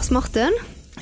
Lars Morten,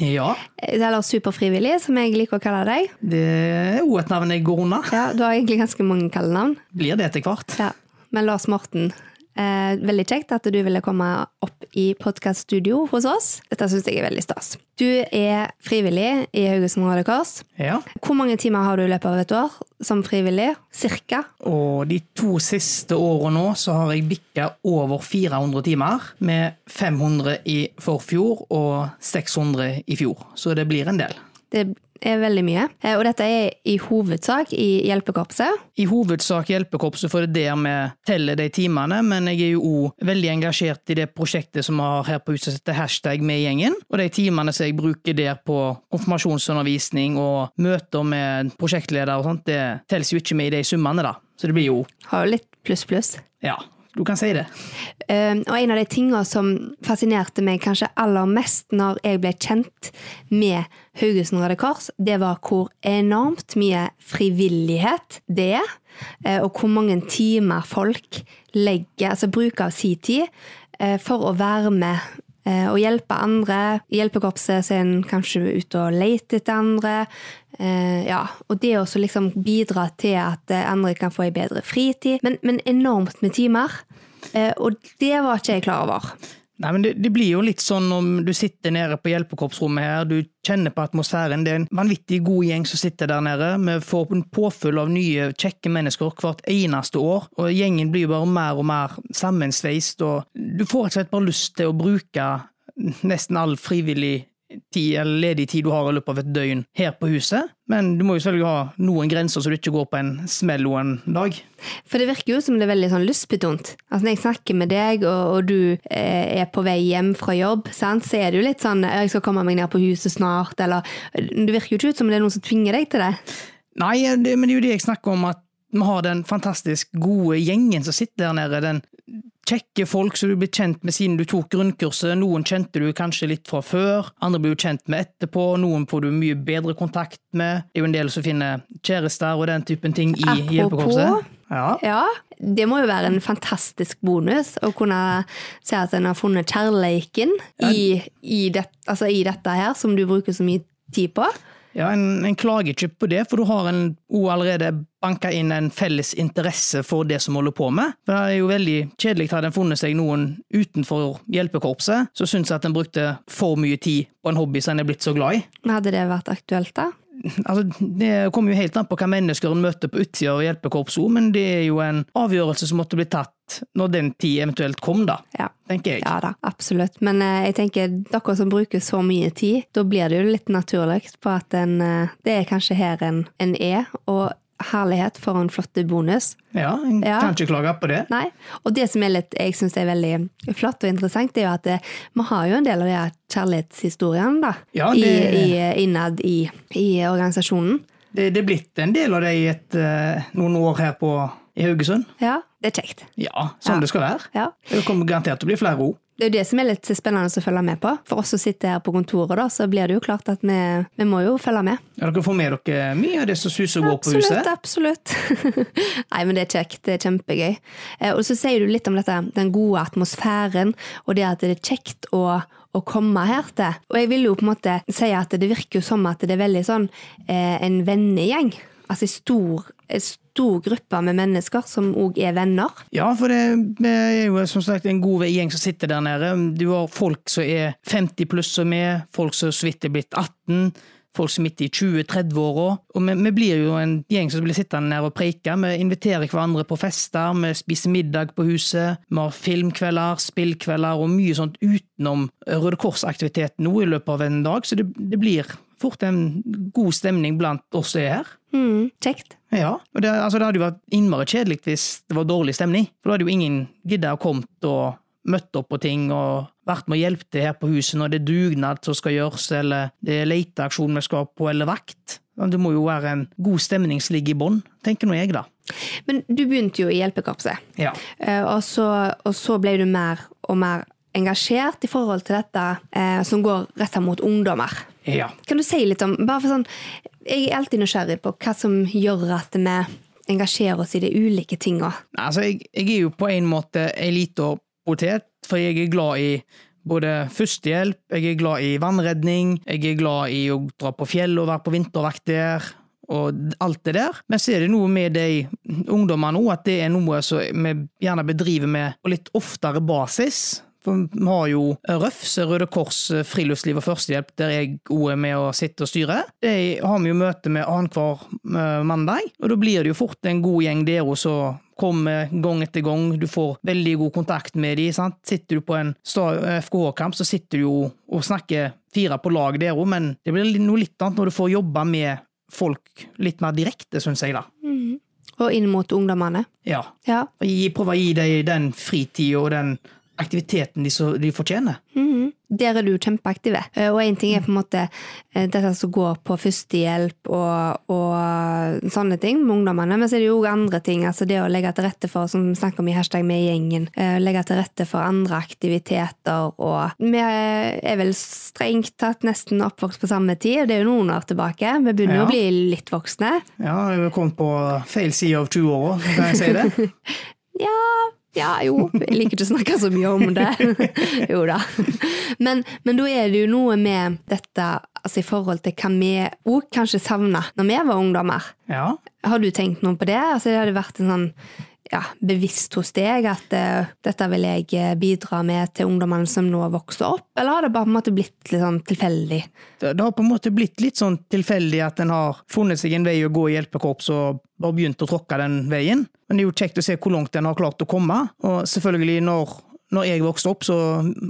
Ja, eller superfrivillig, som jeg liker å kalle deg. det er òg et navn jeg går unna. Ja, Du har egentlig ganske mange kallenavn. Blir det etter hvert. Ja. Men Lars Morten, veldig kjekt at du ville komme opp i podkaststudio hos oss. Dette syns jeg er veldig stas. Du er frivillig i Haugesund Røde Kors. Ja. Hvor mange timer har du i løpet av et år som frivillig? Cirka? Og de to siste årene nå så har jeg bikka over 400 timer, med 500 i forfjor og 600 i fjor. Så det blir en del. Det er veldig mye. Eh, Og dette er i hovedsak i hjelpekorpset. I hovedsak hjelpekorpset, for det er der vi teller de timene, men jeg er jo òg veldig engasjert i det prosjektet som vi har her på huset som Hashtag med gjengen. Og de timene som jeg bruker der på konfirmasjonsundervisning og møter med prosjektleder og sånt, det telles jo ikke med i de summene, da. Så det blir jo Har jo litt pluss-pluss. Ja, du kan si det. Eh, Og en av de tingene som fascinerte meg kanskje aller mest når jeg ble kjent med Haugesund Røde Kors, det var hvor enormt mye frivillighet det er, eh, og hvor mange timer folk legger, altså bruker av sin tid eh, for å være med og hjelpe andre. I hjelpekorpset så kanskje ute og leter etter andre. Eh, ja, og det å liksom bidra til at eh, andre kan få ei bedre fritid. Men, men enormt med timer. Eh, og det var ikke jeg klar over. Nei, men det, det blir jo litt sånn om du sitter nede på hjelpekorpsrommet her, du kjenner på atmosfæren. Det er en vanvittig god gjeng som sitter der nede. Vi får en påfyll av nye, kjekke mennesker hvert eneste år. Og gjengen blir jo bare mer og mer sammensveist, og du får rett og slett bare lyst til å bruke nesten all frivillig tid eller ledig tid du har i løpet av et døgn her på huset. Men du må jo selvfølgelig ha noen grenser så du ikke går på en smell en dag. For det virker jo som det er veldig sånn lystbetont. Altså Når jeg snakker med deg, og, og du eh, er på vei hjem fra jobb, sant? så er det jo litt sånn 'jeg skal komme meg ned på huset snart', eller Det virker jo ikke ut som det er noen som tvinger deg til det. Nei, det, men det er jo det jeg snakker om, at vi har den fantastisk gode gjengen som sitter der nede. Den kjekke folk som du blir kjent med siden du tok grunnkurset. Noen kjente du kanskje litt fra før, andre blir du kjent med etterpå, noen får du mye bedre kontakt med. Det er jo en del som finner kjærester og den typen ting i Apropos- hjelpekorpset. Ja. Ja, det må jo være en fantastisk bonus å kunne se at en har funnet kjærleiken i, i, det, altså i dette her, som du bruker så mye tid på. Ja, en, en klager ikke på det, for du har en, allerede banka inn en felles interesse for det som holder på med. For Det er jo veldig kjedelig hadde en funnet seg noen utenfor hjelpekorpset som syns at en brukte for mye tid på en hobby som en er blitt så glad i. Hadde det vært aktuelt, da? Altså, det kommer jo helt an på hva mennesker en møter på utsida av hjelpekorpset, òg, men det er jo en avgjørelse som måtte bli tatt når den tid eventuelt kom, da, Ja. tenker jeg. Ja da, absolutt. Men eh, jeg tenker dere som bruker så mye tid, da blir det jo litt naturlig på at en, eh, det er kanskje her en, en er. Og herlighet for en flott bonus. Ja, en Ja. kan ikke klage på det. Nei. Og det som litt, jeg syns er veldig flott og interessant, det er jo at det, vi har jo en del av de kjærlighetshistoriene da, Ja, det- i, innad i, i organisasjonen. Det, det er blitt en del av det i et, eh, noen år her på, i Haugesund. Ja, det er kjekt. Ja, sånn Ja. det skal være. Ja. Det kommer garantert til å bli flere ord. Det er jo det som er litt spennende å følge med på. For oss som sitter her på kontoret, da, så blir det jo klart at vi, vi må jo følge med. Ja, dere får med dere mye av det som suser og går på huset. absolutt. absolutt. Nei, men det er kjekt. Det er kjempegøy. Eh, Og så sier du litt om dette, den gode atmosfæren, og det at det er kjekt å, å komme her til. Og jeg vil jo på en måte si at det virker jo som at det er veldig sånn eh, en vennegjeng. Altså stor, stor gruppe med mennesker som òg er venner. Ja, for det, er jo som sagt en god gjeng som sitter der nede. Du har folk som er 50 pluss som er, folk som så vidt er blitt 18, folk som er midt i 20-30-åra. Og vi, vi blir jo en gjeng som blir sittende nede og preike. Vi inviterer hverandre på fester, vi spiser middag på huset, vi har filmkvelder, spillkvelder og mye sånt utenom Røde Kors-aktivitet nå i løpet av en dag. Så det, det blir fort en god stemning blant oss som er her. Mm, kjekt. Ja, og det, altså det hadde jo vært innmari kjedelig hvis det var dårlig stemning. For da hadde jo ingen gidda å kommet og møtt opp på ting og vært med og hjulpet til her på huset når det er dugnad som skal gjøres, eller det er leteaksjon vi skal på, eller vakt. Det må jo være en god stemning som ligger i bånn, tenker nå jeg, da. Men du begynte jo i hjelpekorpset. Ja. Eh, Og så, og så ble du mer og mer engasjert i forhold til dette eh, som går retta mot ungdommer. ja. Kan du si litt om bare for sånn, Jeg er alltid nysgjerrig på hva som gjør at vi engasjerer oss i de ulike tinga. Altså, jeg, jeg er jo på en måte ei lita potet, for jeg er glad i både førstehjelp, jeg er glad i vannredning, jeg er glad i å dra på fjell og være på vintervakt der. Og alt det der. Men så er det noe med de ungdommene nå, at det er noe som vi gjerne bedriver med på litt oftere basis. Vi har jo Røfs, Røde Kors, Friluftsliv og Førstehjelp, der jeg òg er med å sitte og styre. De har vi jo møte med annenhver eh, mandag, og da blir det jo fort en god gjeng der og så kommer gang etter gang, du får veldig god kontakt med de, Sant? Sitter du på en FKH-kamp, så sitter du jo og snakker fire på lag der òg, men det blir noe litt annet når du får jobbe med folk litt mer direkte, syns jeg, da. Mm. Og inn mot ungdommene. Ja. Ja. Prøve å gi dem den fritida og den aktiviteten de, så, de fortjener. Mhm. Der er du kjempeaktiv. Eh, Og én ting er på en måte eh, dette som går på førstehjelp og, og sånne ting med ungdommene, men så er det jo òg andre ting. altså Det å legge til rette for, som vi snakker om i hashtag med gjengen, eh, legge til rette for andre aktiviteter og Vi er vel strengt tatt nesten oppvokst på samme tid, og det er jo noen år tilbake. Vi begynner jo Ja. å bli litt voksne. Ja, vi har kommet på feil side av 20-åra, kan jeg si det? Ja, ja, jo. Jeg liker ikke å snakke så mye om det. jo da. Men, men da er det jo noe med dette altså i forhold til hva vi òg kanskje savna når vi var ungdommer. Ja. Har du tenkt noe på det? Altså, det hadde vært en sånn ja, bevisst hos deg at uh, dette vil jeg eh, bidra med til ungdommene som nå vokser opp, eller har det bare på en måte blitt litt sånn tilfeldig? Det, det har på en måte blitt litt sånn tilfeldig at en har funnet seg en vei å gå i hjelpekorps og bare begynt å tråkke den veien. Men det er jo kjekt å se hvor langt en har klart å komme. Og selvfølgelig, når, når jeg vokste opp, så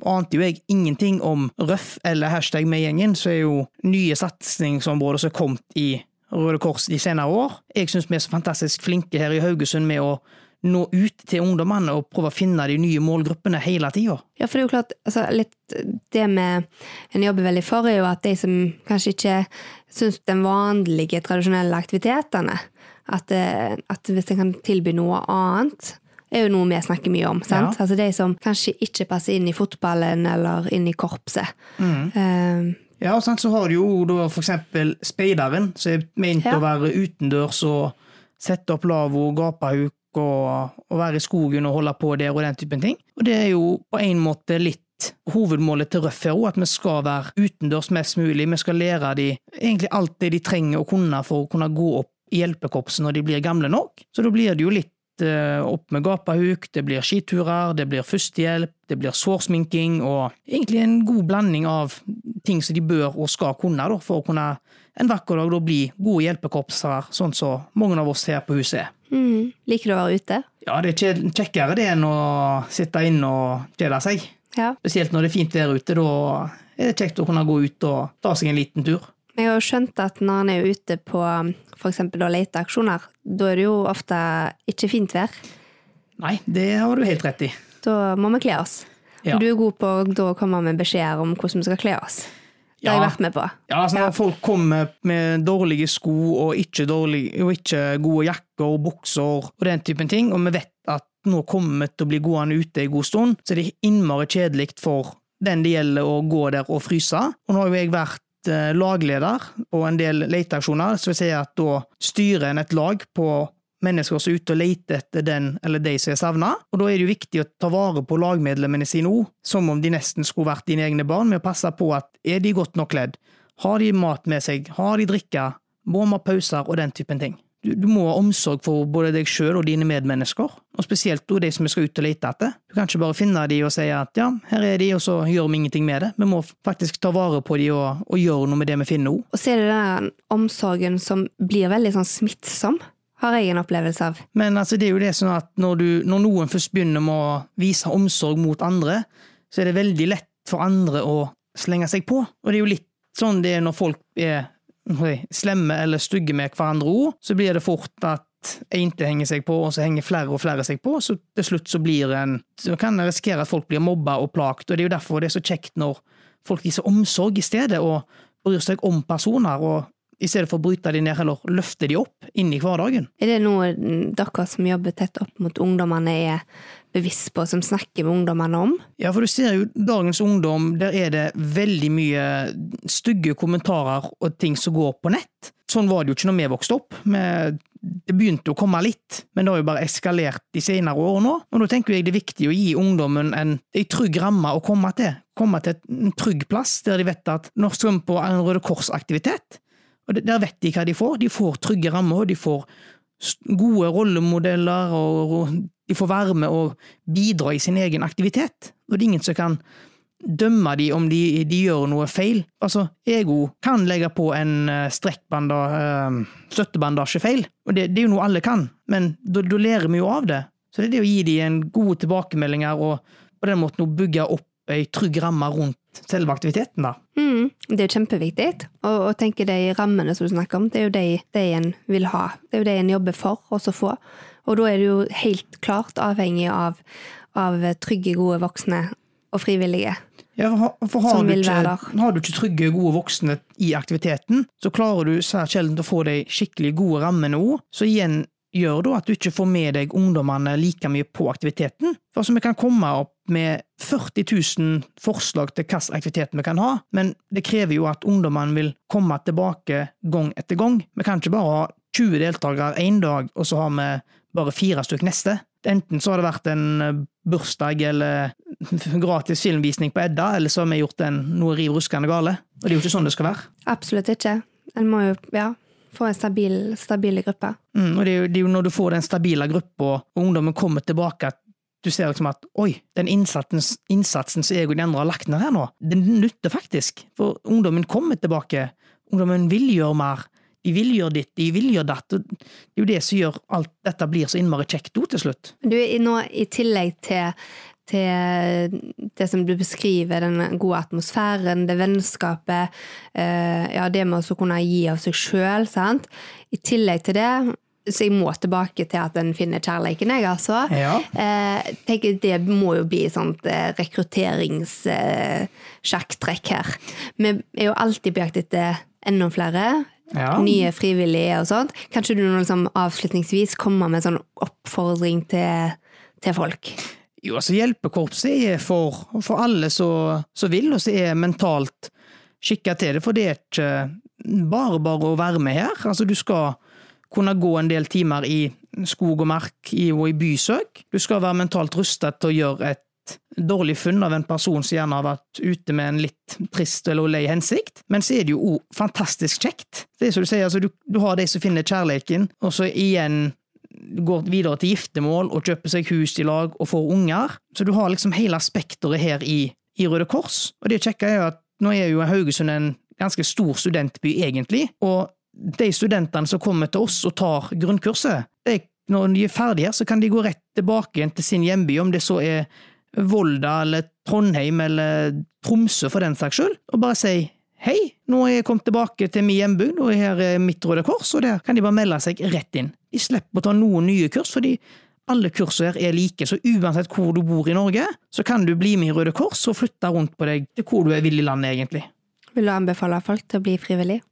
ante jo jeg ingenting om Røff eller hashtag med gjengen, så er jo nye satsingsområder som er kommet i Røde Kors de senere år. Jeg syns vi er så fantastisk flinke her i Haugesund med å nå ut til ungdommene og prøve å finne de nye målgruppene hele tida. Ja, for det er jo klart, altså, litt det med en jobber veldig for, er jo at de som kanskje ikke syns den vanlige, tradisjonelle aktivitetene, at, eh, at hvis en kan tilby noe annet, er jo noe vi snakker mye om. sant? Ja. Altså de som kanskje ikke passer inn i fotballen eller inn i korpset. Eh, Ja, og så har du jo da eksempel speideren, som er ment Ja. å være utendørs og sette opp lavvo, gapahuk og, og være i skogen og holde på der og den typen ting. Og det er jo på en måte litt hovedmålet til Røff er at vi skal være utendørs mest mulig. Vi skal lære de egentlig alt det de trenger å kunne for å kunne gå opp i hjelpekorpset når de blir gamle nok. Så da blir det jo litt eh, opp med gapahuk, det blir skiturer, det blir førstehjelp, det blir sårsminking og egentlig en god blanding av ting som de bør og skal kunne da, for å kunne en vakker dag da bli gode hjelpekorpsere, sånn som mange av oss her på huset er. mm, liker du å være ute? Ja, det er kjekkere det enn å sitte inne og kjede seg. Ja. Spesielt når det er fint vær ute, da er det kjekt å kunne gå ut og ta seg en liten tur. Jeg har jo skjønt at når en er ute på f.eks. leteaksjoner, da er det jo ofte ikke fint vær. Nei, det har du helt rett i. Da må vi kle oss. Ja. Du er god på å komme med beskjeder om hvordan vi skal kle oss. Det har jeg vært med på. Ja, altså Når folk kommer med dårlige sko og ikke, dårlige, og ikke gode jakker og bukser og den typen ting, og vi vet at nå kommer vi til å bli gående ute en god stund, så det er innmari kjedelig for den det gjelder å gå der og fryse. Og nå har jo jeg vært eh, lagleder og en del leteaksjoner, så vil si at da styrer en et lag på mennesker som er ute og leter etter den eller de som er savna. Og da er det jo viktig å ta vare på lagmedlemmene sine òg, som om de nesten skulle vært dine egne barn, med å passe på at er de godt nok kledd, har de mat med seg, har de drikke, må de ha pauser og den typen ting. Du, du må ha omsorg for både deg sjøl og dine medmennesker, og spesielt da de som vi skal ut og lete etter. Du kan ikke bare finne de og si at ja, her er de, og så gjør vi ingenting med det. Vi må faktisk ta vare på de og, og gjøre noe med det vi finner òg. Og så er det den omsorgen som blir veldig sånn smittsom, har jeg en opplevelse av. Men altså, det er jo det sånn at når, du, når noen først begynner med å vise omsorg mot andre, så er det veldig lett for andre å slenge seg på. Og det er jo litt sånn det er når folk er slemme eller stygge med hverandre òg, så blir det fort at Einte henger seg på, og så henger flere og flere seg på, så til slutt så blir en Så kan det risikere at folk blir mobba og plagt, og det er jo derfor det er så kjekt når folk viser omsorg i stedet, og bryr seg om personer, og i stedet for å bryte de ned, heller løfte de opp inn i hverdagen. Er det noe mm, dere som jobber tett opp mot ungdommene er bevisst på, som snakker med ungdommene om? Ja, for du ser jo dagens ungdom, der er det veldig mye stygge kommentarer og ting som går på nett. sånn var det jo ikke når vi vokste opp. Med det begynte å komme litt, men det har jo bare eskalert de senere årene nå. Og da tenker jeg det er viktig å gi ungdommen en, en trygg ramme å komme til. Komme til en trygg plass der de vet at når vi på en Røde Kors-aktivitet, og der vet de hva de får. De får trygge rammer, de får gode rollemodeller, og de får være med og bidra i sin egen aktivitet. Og det er ingen som kan dømme de om de, de gjør noe feil. Altså, ego kan legge på en støttebandasjefeil, støttebandasje feil, og det, det, er jo noe alle kan, men da, lærer vi jo av det. Så det er det å gi de en gode tilbakemeldinger, og på den måten bygge opp ei trygg ramme rundt selve aktiviteten, da. Mm, det er jo kjempeviktig. Og, og tenke de rammene som du snakker om, det er jo de, de en vil ha. Det er jo de en jobber for, også få. Og da er du jo helt klart avhengig av, av trygge, gode voksne og frivillige. Ja, for har, du ikke, har, du ikke, trygge, gode voksne i aktiviteten, så klarer du svært sjelden å få de skikkelig gode rammene òg. Så igjen gjør da at du ikke får med deg ungdommene like mye på aktiviteten. For altså, Vi kan komme opp med 40 000 forslag til hvilken aktivitet vi kan ha, men det krever jo at ungdommene vil komme tilbake gang etter gang. Vi kan ikke bare ha 20 deltakere én dag, og så har vi bare fire stykker neste. Enten så har det vært en eh, bursdag eller gratis filmvisning på Edda, eller så har vi gjort en, noe riv ruskende gale. Og det er jo ikke sånn det skal være. Absolutt ikke. En må jo, ja, få en stabil, stabile gruppe. Mm, og det er, jo, det er, jo, når du får den stabile gruppa, og ungdommen kommer tilbake, at du ser liksom at oi, den innsatsen, innsatsen som jeg og de andre har lagt ned her nå, den nytter faktisk. For ungdommen kommer tilbake. Ungdommen vil gjøre mer. De vil gjøre ditt, de vil gjøre datt. Det er jo det som gjør alt dette blir så innmari kjekt òg, til slutt. Du, nå, I tillegg til til det som du beskriver, den gode atmosfæren, det vennskapet, eh, ja, det med å kunne gi av seg sjøl, sant. I tillegg til det så jeg må tilbake til at en finner kjærligheten, jeg, altså. Ja. Eh, tenker Det må jo bli sånt eh, rekrutteringssjakktrekk her. Vi er jo alltid på jakt etter enda flere. Ja. Nye frivillige og sånt. Kanskje du liksom avslutningsvis kommer med en sånn oppfordring til, til folk? Jo, altså Hjelpekorpset er for, for alle som vil, og som er mentalt skikka til det. For det er ikke bare bare å være med her. Altså, du skal kunne gå en del timer i skog og mark og i bysøk. Du skal være mentalt rustet til å gjøre et dårlig funn av en person som gjerne har vært ute med en litt trist eller lei hensikt, men så er det jo òg fantastisk kjekt. Det er som du sier, altså, du, du har de som finner kjærligheten, og så igjen går videre til giftermål og kjøper seg hus i lag og får unger. Så du har liksom hele spekteret her i, i, Røde Kors. Og det kjekke er jo at nå er jo Haugesund en ganske stor studentby, egentlig. Og de studentene som kommer til oss og tar grunnkurset, de, når de er ferdige, så kan de gå rett tilbake igjen til sin hjemby, om det så er Volda eller Trondheim eller Tromsø for den saks skyld, og bare si hei, nå er jeg kommet tilbake til min hjembygd, og her er mitt Røde Kors, og der kan de bare melde seg rett inn. De slipper å ta noen nye kurs, fordi alle kurser her er like, så uansett hvor du bor i Norge, så kan du bli med i Røde Kors og flytte rundt på deg til hvor du er vill i landet, egentlig. Vil du anbefale folk til å bli frivillig?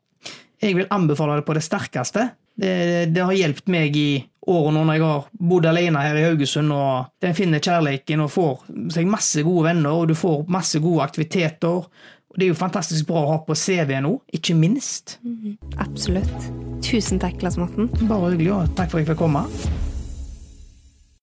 Jeg vil anbefale det på det sterkeste. Det, det har hjulpet meg i årene når jeg har bodd alene her i Haugesund, og den finner kjærligheten og får seg masse gode venner, og du får masse gode aktiviteter. Og det er jo fantastisk bra å ha på CV nå, ikke minst. Mm, absolutt. Tusen takk, Lars Morten. Bare hyggelig, og takk for at jeg fikk komme.